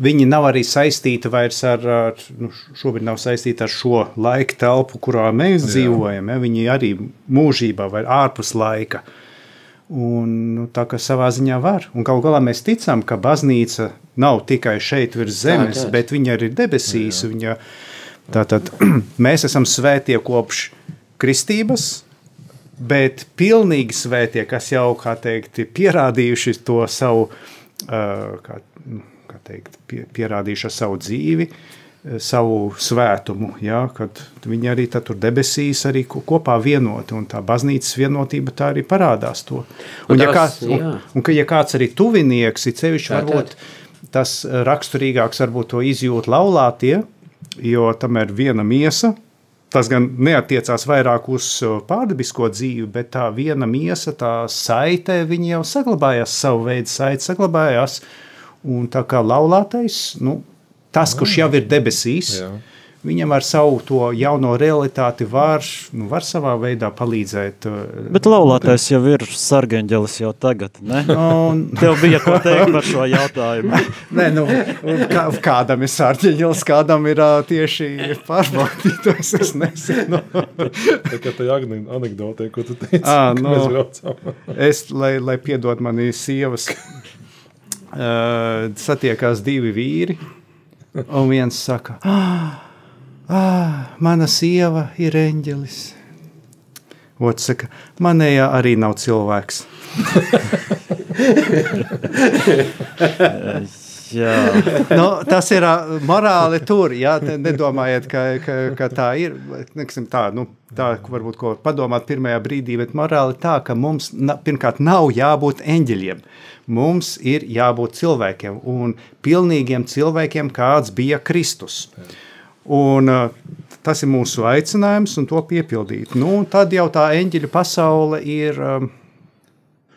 viņi nav arī saistīti vairs ar, ar nu, šobrīd nav saistīti ar šo laika telpu, kurā mēs Jā. dzīvojam. Ja? Viņi arī mūžībā vai ārpus laika. Un, nu, tā kā savā ziņā var. Un galu galā mēs ticam, ka baznīca nav tikai šeit virs zemes, tā. bet viņa arī ir debesīs. Viņa, tātad, (clears throat) mēs esam svētie kopš kristības, bet pilnīgi svētie, kas jau kā teikt, pierādījuši to savu, uh, kā teikt, pie, pierādījuši ar savu dzīvi, eh, savu svētumu, ja, kad viņi arī tur debesīs arī ko- kopā vienoti, un tā baznīcas vienotība tā arī parādās to. Un, Un ja, kāds, un, un ka ja kāds arī tuvinieks, ir sevišķi varbūt tas eh, raksturīgāks, varbūt to izjūt laulātie, jo tam ir viena miesa, Tas gan neatiecās vairāk uz uh, pārdabisko dzīvi, bet tā viena miesa, tā saite, viņi jau saglabājās, savu veidu saite saglabājās. Un tā kā laulātais, nu, tas, kurš jau ir debesīs, Jā. viņam ar savu to jauno realitāti var, nu, var savā veidā palīdzēt. uh, Bet laulātais jau ir sargeņģelis jau tagad, ne? (laughs) Un, Tev bija ko teikt par šo jautājumu. (laughs) Nē, nu, kā, kādam ir sārķiņš, kādam ir ā, tieši pārbaudītājs. Es nezinu. (laughs) Tā kā tā anekdote, ko tu teici, Ā, ka nu. mēs braucām. Es, lai, lai piedod mani sievas, uh, satiekās divi vīri, un viens saka, ah, ah, mana sieva ir eņģelis. Otrs saka, manējā arī nav cilvēks. (laughs) (laughs) (laughs) Nu, tas ir ā, morāli tur. Jā, te nedomājiet, ka, ka, ka tā ir. Neksim, tā, nu, tā varbūt ko padomāt pirmajā brīdī, bet morāli tā, ka mums na, pirmkārt nav jābūt eņģeļiem. Mums ir jābūt cilvēkiem un pilnīgiem cilvēkiem, kāds bija Kristus. Un, ā, tas ir mūsu aicinājums, un to piepildīt. Nu, tad jau tā eņģeļu pasaule ir. um,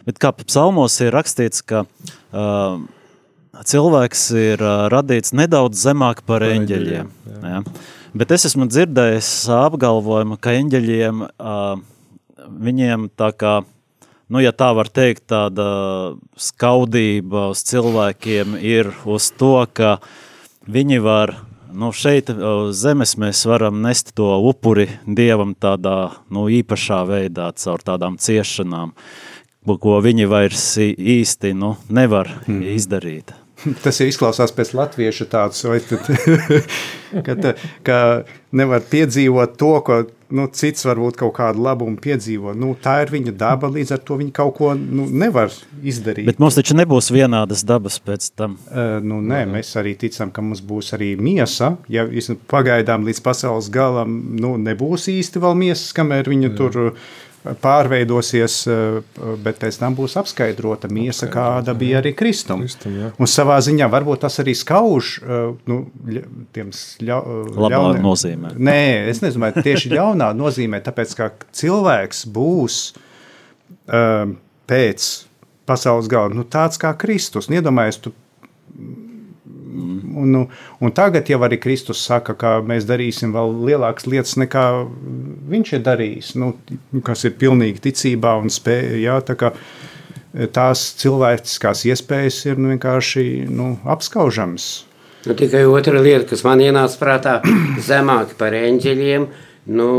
bet kā psalmos ir rakstīts, ka uh, cilvēks ir uh, radīts nedaudz zemāk par eņģeļiem. Jā. Bet es esmu dzirdējis apgalvojumu, ka eņģeļiem uh, viņiem tā kā, nu, ja tā var teikt, tāda skaudība uz cilvēkiem ir uz to, ka viņi var, nu, šeit uz zemes mēs varam nest to upuri Dievam tādā, nu, īpašā veidā, caur tādām ciešanām, ko viņi vairs īsti, nu, nevar mm. izdarīt. (laughs) Tas ir izklausās pēc latviešu tāds, vai tad, (laughs) ka, tā- ka nevar piedzīvot to, ko nu, cits varbūt kaut kādu labumu piedzīvo. Nu, tā ir viņa daba, līdz ar to viņa kaut ko nu, nevar izdarīt. Bet mums taču nebūs vienādas dabas pēc tam. Uh, nu, nē, mēs arī ticam, ka mums būs arī miesa. Ja pagaidām līdz pasaules galam nu, nebūs īsti vēl miesas, kamēr viņa Jā. tur uh, pārveidosies, uh, bet pēc tam būs apskaidrota miesa, kāda bija arī Kristum. Kristum, jā. Un savā ziņā varbūt tas arī skauž uh, nu, tiem Labā ļauniem- nozīmē. Nē, es nezinu, vai tieši (laughs) ļaunā nozīmē, tāpēc ka cilvēks būs um, pēc pasaules gala nu, tāds kā Kristus. Iedomājieties, tu Un, nu, un tagad jau arī Kristus saka, ka mēs darīsim vēl lielākas lietas nekā viņš ir darījis, nu, kas ir pilnīgi ticībā un spēja. Jā, tā kā tās cilvēciskās iespējas ir nu, vienkārši nu, apskaužamas. Nu, tikai otra lieta, kas man ienāca prātā, (clears throat) zemāk par eņģeļiem. Nu,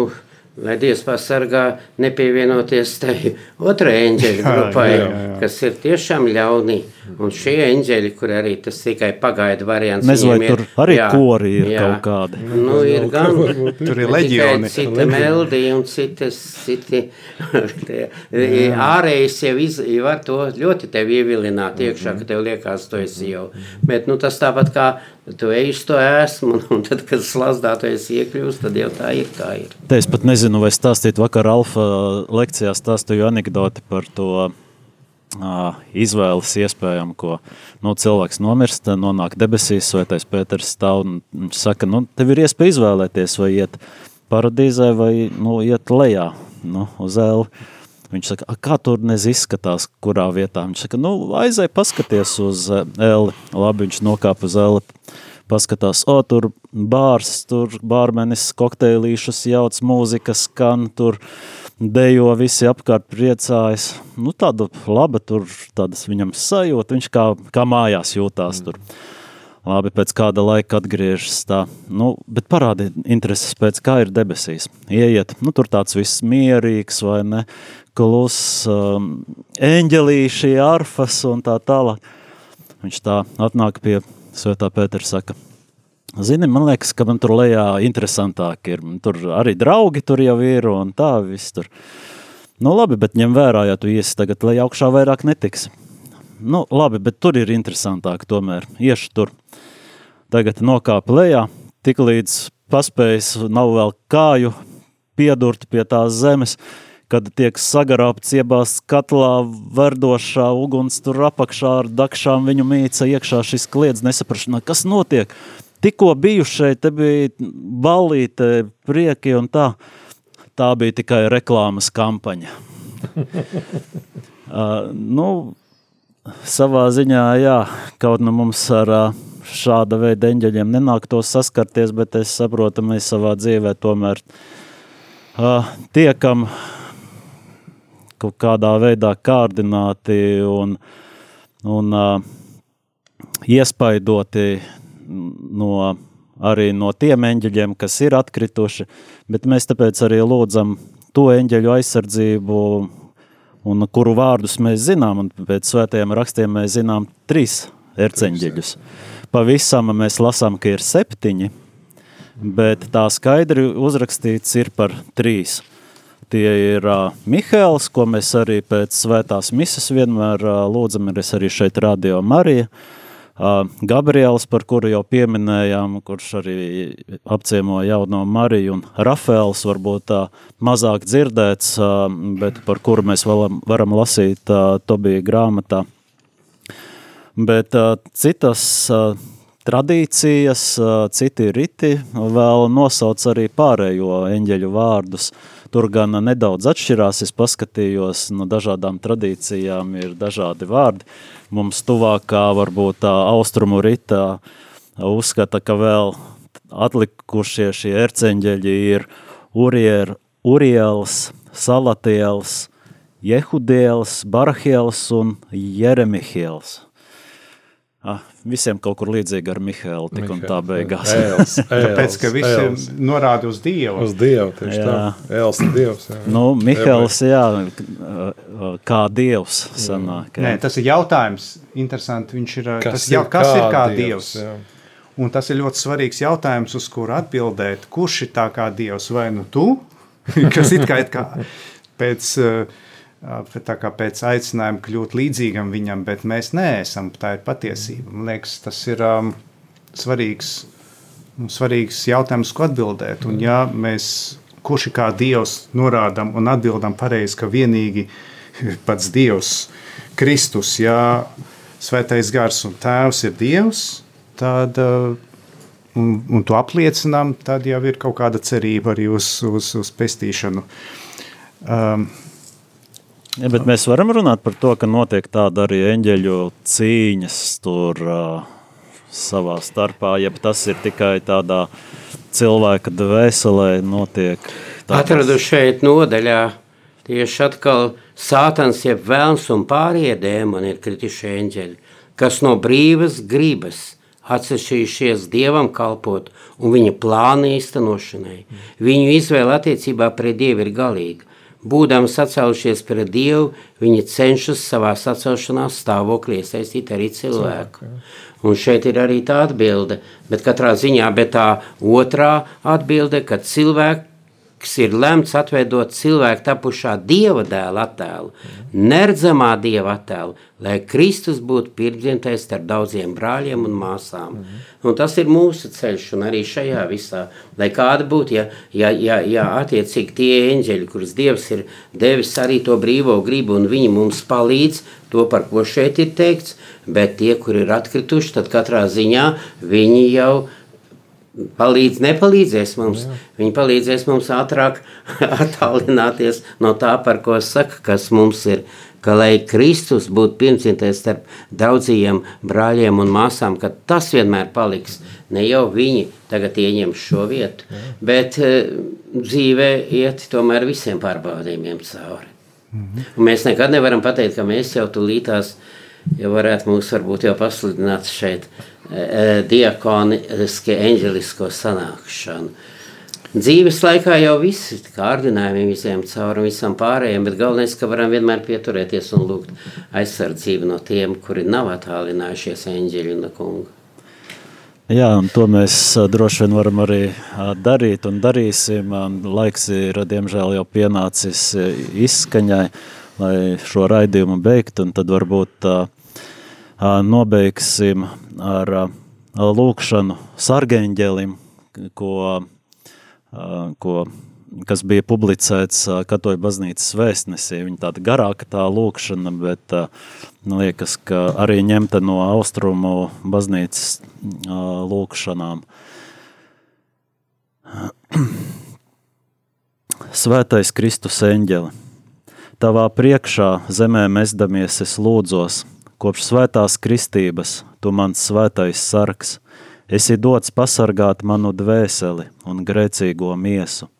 Lai Dievs pasargā nepievienoties tai otrai eņģeļu (laughs) Jā, grupai, jā, jā, jā. kas ir tiešām ļauni. Un šie eņģeļi, kur arī tas tikai pagaida variants. Nezinu, vai tur arī kori ir kaut kādi. Nu, ir gan. Tur ir leģioni. Cita melodija un citas, citi ārējais jau iz, var to ļoti tev ievilināt iekšā, ka tev liekas, tu esi jau. Bet nu, tas tāpat kā tu ej uz to esmu, (laughs) un, tad, kad slazdā tu esi iekļūst, tad jau tā ir kā ir. Te es pat nezinu, vai stāstīt vakar Alfa lekcijā stāstīju anekdoti par to ā, izvēles iespējām, ko nu, cilvēks nomirst, nonāk debesīs, svētais Pēters stāv un viņš saka, nu, tev ir iespēja izvēlēties, vai iet paradīzē vai nu, iet lejā nu, uz ēli. Viņš saka, "A, kā tur nezinu, izskatās, kurā vietā. Viņš saka, nu, aizej, paskaties uz ē, eli. Labi, viņš nokāpa uz eli, paskatās, o, tur bārs, tur bārmenis kokteilīšus jauc, mūzika skan, tur dejo, visi apkārt priecājas. Nu, tāda laba tur, tādas viņam sajūta, viņš kā, kā mājās jūtās mm. tur. Labi, pēc kāda laika atgriežas tā, nu, bet parādi intereses pēc kā ir debesīs. Ieiet, nu, tur tāds viss mierīgs vai ne, klus, um, eņģelīši, arfas un tā tālāk. Viņš tā atnāk pie Svētā Pētera saka, zini, man liekas, ka man tur lejā interesantāk ir. Tur arī draugi tur jau ir un tā viss tur. Nu labi, bet ņem vērā, ja tu iesi tagad lejā augšā vairāk netiksi. Nu labi, bet tur ir interesantāk tomēr. Iešu tur. Tagad nokāpa lejā, tik līdz paspējis nav vēl kāju piedurt pie tās zemes, kad tiek sagarāpts iebāzts katlā verdošā uguns tur apakšā ar dakšām viņu mīca iekšā šis kliedz nesaprašanā, kas notiek. Tikko biju šeit, te bija ballīte, prieki un tā. Tā bija tikai reklāmas kampaņa. (laughs) uh, nu, savā ziņā, jā, kaut nu mums ar uh, šāda veida eņģeļiem nenāktos saskarties, bet es saprotu, mēs savā dzīvē tomēr uh, tiekam kaut kādā veidā kārdināti un, un uh, iespaidoti no, arī no tiem eņģeļiem, kas ir atkrituši, bet mēs tāpēc arī lūdzam to eņģeļu aizsardzību, un kuru vārdus mēs zinām, un pēc svētajiem rakstiem mēs zinām trīs erceņģeļus. Pavisam mēs lasām, ka ir septiņi, bet tā skaidri uzrakstīts ir par trīs. Tie ir uh, Mihēls, ko mēs arī pēc svētās misas vienmēr uh, lūdzam, ir arī šeit radio Marija. Uh, Gabriels, par kuru jau pieminējām, kurš arī apciemoja jauno Mariju, un Rafaels, varbūt tā mazāk dzirdēts, uh, bet par kuru mēs varam, varam lasīt uh, Tobija grāmatā. Bet uh, citas uh, tradīcijas, citi riti vēl nosauc arī pārējo eņģeļu vārdus. Tur gan nedaudz atšķirās, es paskatījos, no dažādām tradīcijām ir dažādi vārdi. Mums tuvākā varbūt tā austrumu rita uzskata, ka vēl atlikušie šie erceņģeļi ir Urier, Uriels, Salatiels, Jehudiels, Barahiels un Jeremihiels. Ah, visiem kaut kur līdzīgi ar Mihēlu tik un tā beigās. Ēls, (laughs) Tāpēc, ka visi ēls. norāda uz Dievu. Uz Dievu, tieši Jā. tā. Ēls ir Dievs. Jā. Nu, Mihēls, jā, kā dievs sanāk. jā. Nē, tas ir jautājums. Interesanti. Viņš ir, Kas tas jau, ir kas ir kā kā Dievs, Dievs? jā. Un tas ir ļoti svarīgs jautājums, uz kuru atbildēt. Kurš ir tā kā Dievs? Vai nu tu, (laughs) kas it kā, it kā pēc, uh, kā pēc aicinājuma kļūt līdzīgam viņam, bet mēs neesam. Tā ir patiesība. Man liekas, tas ir um, svarīgs, svarīgs jautājums, ko atbildēt. Un, ja mēs, kurš ir kā Dievs, norādām un atbildam pareizi, ka vienīgi pats Dievs, Kristus, ja Svētais Gars un Tēvs ir Dievs, tad un, un to apliecinām, tad jau ir kaut kāda cerība arī uz, uz, uz pestīšanu. Um, Ja, bet mēs varam runāt par to, ka notiek tāda arī eņģeļu cīņas tur uh, savā starpā, ja tas ir tikai tādā cilvēka dvēselē notiek. tādas- Atradu šeit nodaļā tieši atkal sātans, jeb vēlns un pārējie dēmoni ir krituši eņģeļi, kas no brīvas gribas atsevišķies dievam kalpot un viņa plāna īstenošanai. Viņu izvēle attiecībā pret dievu ir galīga. Būdami sacēlušies pret Dievu, viņi cenšas savā sacelšanās stāvoklī iesaistīt arī cilvēku. Un šeit ir arī tā atbilde, bet katrā ziņā, bet tā otrā atbilde, ka cilvēks ir lemts atveidot cilvēku tapušā dieva dēla attēlu, neredzamā dieva attēlu, lai Kristus būtu pirmdzimtais starp daudziem brāļiem un māsām. Un tas ir mūsu ceļš, un arī šajā visā, lai kāda būtu, ja, ja, ja, ja attiecīgi tie eņģeļi, kurus Dievs ir devis arī to brīvo gribu, un viņi mums palīdz, to par ko šeit ir teikts, bet tie, kur ir atkrituši, tad katrā ziņā viņi jau palīdz, nepalīdzēs mums. Jā. Viņi palīdzēs mums ātrāk (laughs) attālināties no tā, par ko saka, kas mums ir. Ka, lai Kristus būtu pirmsimtais starp daudziem brāļiem un māsām, ka tas vienmēr paliks. Ne jau viņi tagad ieņem šo vietu, Jā. bet uh, dzīvē iet tomēr visiem pārbaudījumiem cauri. Mhm. Un mēs nekad nevaram pateikt, ka mēs jau tulītās, ja varētu mūs varbūt jau pasludināt šeit e, diakoniski eņģelisko sanākšanu. Dzīves laikā jau visi kārdinājumi visiem cauri visam pārējiem, bet galvenais, ka varam vienmēr pieturēties un lūgt aizsardzību no tiem, kuri nav attālinājušies eņģeļu no kunga. Jā, un to mēs droši vien varam arī darīt un darīsim. Un Laiks ir, diemžēl, jau pienācis izskaņai, lai šo raidījumu beigtu, un tad varbūt ā, nobeigsim ar lūkšanu sargeņģelim, ko, ko, kas bija publicēts Katoļu baznīcas vēstnesī. Viņa tāda garāka tā lūkšana, bet liekas, ka arī ņemta no austrumu baznīcas lūkšanām. (clears throat) Svētais Kristus eņģeli, tavā priekšā zemē mesdamies es lūdzos, kopš svētās kristības, tu mans svētais sargs, esi dots pasargāt manu dvēseli un grēcīgo miesu.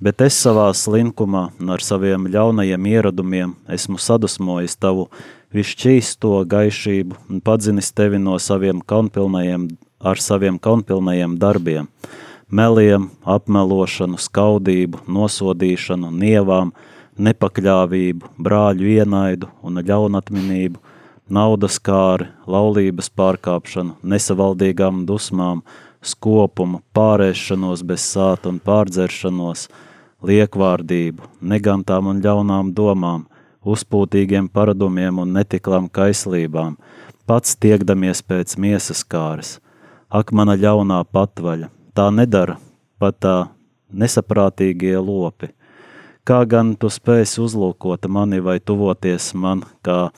Bet es savā slinkumā un ar saviem ļaunajiem ieradumiem esmu sadusmojis tavu visšķīsto gaišību un padzinis tevi no saviem kaunpilnajiem, ar saviem kaunpilnajiem darbiem, meliem, apmelošanu, skaudību, nosodīšanu, nievām, nepakļāvību, brāļu ienaidu un ļaunatminību, naudas kāri, laulības pārkāpšanu, nesavaldīgām dusmām, skopumu, pārēšanos bez sāta un pārdzeršanos, liekvārdību, negantām un ļaunām domām, uzpūtīgiem paradumiem un netiklām kaislībām, pats tiekdamies pēc miesas kāres. Ak, mana ļaunā patvaļa, tā nedara pat tā nesaprātīgie lopi. Kā gan tu spēsi uzlūkot mani vai tuvoties man kā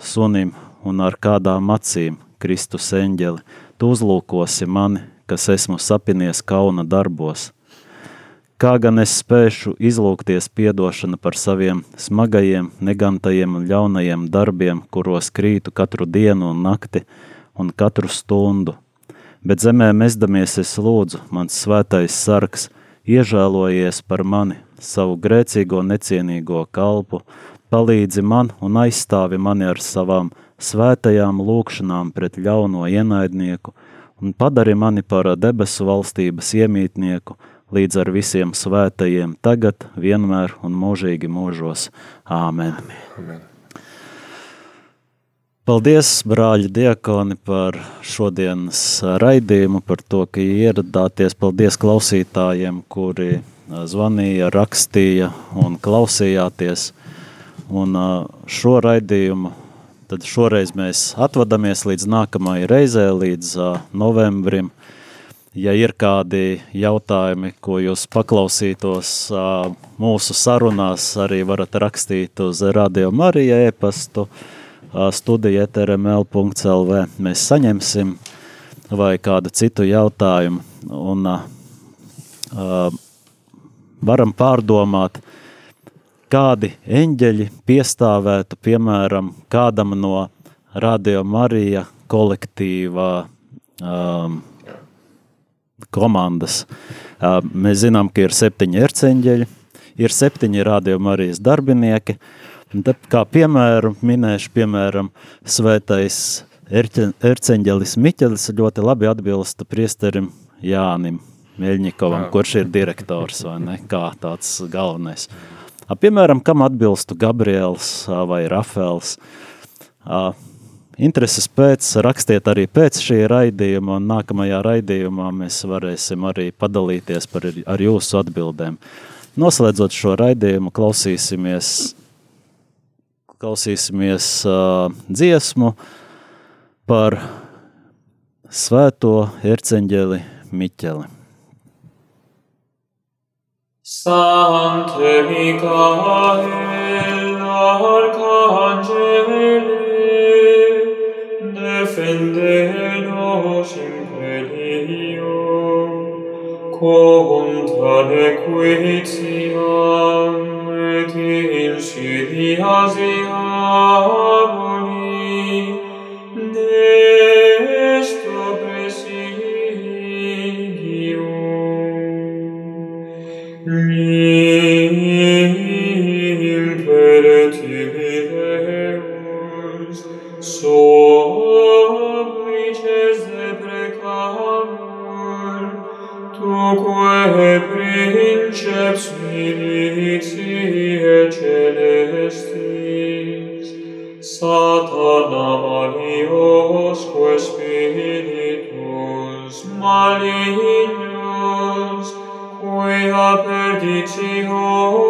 sunim un ar kādām acīm, Kristus eņģeli, tu uzlūkosi mani, kas esmu sapinies kauna darbos. Kā gan es spēšu izlūkties piedošana par saviem smagajiem, negantajiem un ļaunajiem darbiem, kuros krītu katru dienu un nakti un katru stundu. Bet zemē mezdamies es lūdzu, mans svētais sargs, iežēlojies par mani, savu grēcīgo necienīgo kalpu, palīdzi man un aizstāvi mani ar savām svētajām lūkšanām pret ļauno ienaidnieku un padari mani par debesu valstības iemītnieku līdz ar visiem svētajiem tagad, vienmēr un mūžīgi mūžos. Āmen. Amen. Paldies, brāļi, diakoni, par šodienas raidījumu, par to, ka ieradāties. Paldies klausītājiem, kuri ā, zvanīja, rakstīja un klausījāties. Un šo raidījumu tad šoreiz mēs atvadamies līdz nākamajai reizē, līdz novembrim. Ja ir kādi jautājumi, ko jūs paklausītos mūsu sarunās, arī varat rakstīt uz Radio Marija e-pastu studija etrml.lv. Mēs saņemsim vai kādu citu jautājumu un varam pārdomāt, kādi eņģeļi piestāvētu, piemēram, kādam no Radio Marija kolektīvā um, komandas. Uh, mēs zinām, ka ir septiņi erceņģeļi, ir septiņi Radio Marijas darbinieki, Un Tad, kā piemēru minēšu, piemēram, svētais erceņģelis Miķelis ļoti labi atbilsta priesterim Jānim Mielņikovam, kurš ir direktors vai ne, kā tāds galvenais. A, Piemēram, kam atbilstu Gabriels vai Rafēls. Intereses pēc rakstiet arī pēc šī raidījuma, un nākamajā raidījumā mēs varēsim arī padalīties par, ar jūsu atbildēm. Noslēdzot šo raidījumu, klausīsimies klausīsimies uh, dziesmu par svēto erceņģeli Miķeli. Sancte Michael, Arcangele, defende nos in peligro, contra nequitiam, et insidias diaboli, Deus, malignos, cui apertici hoc,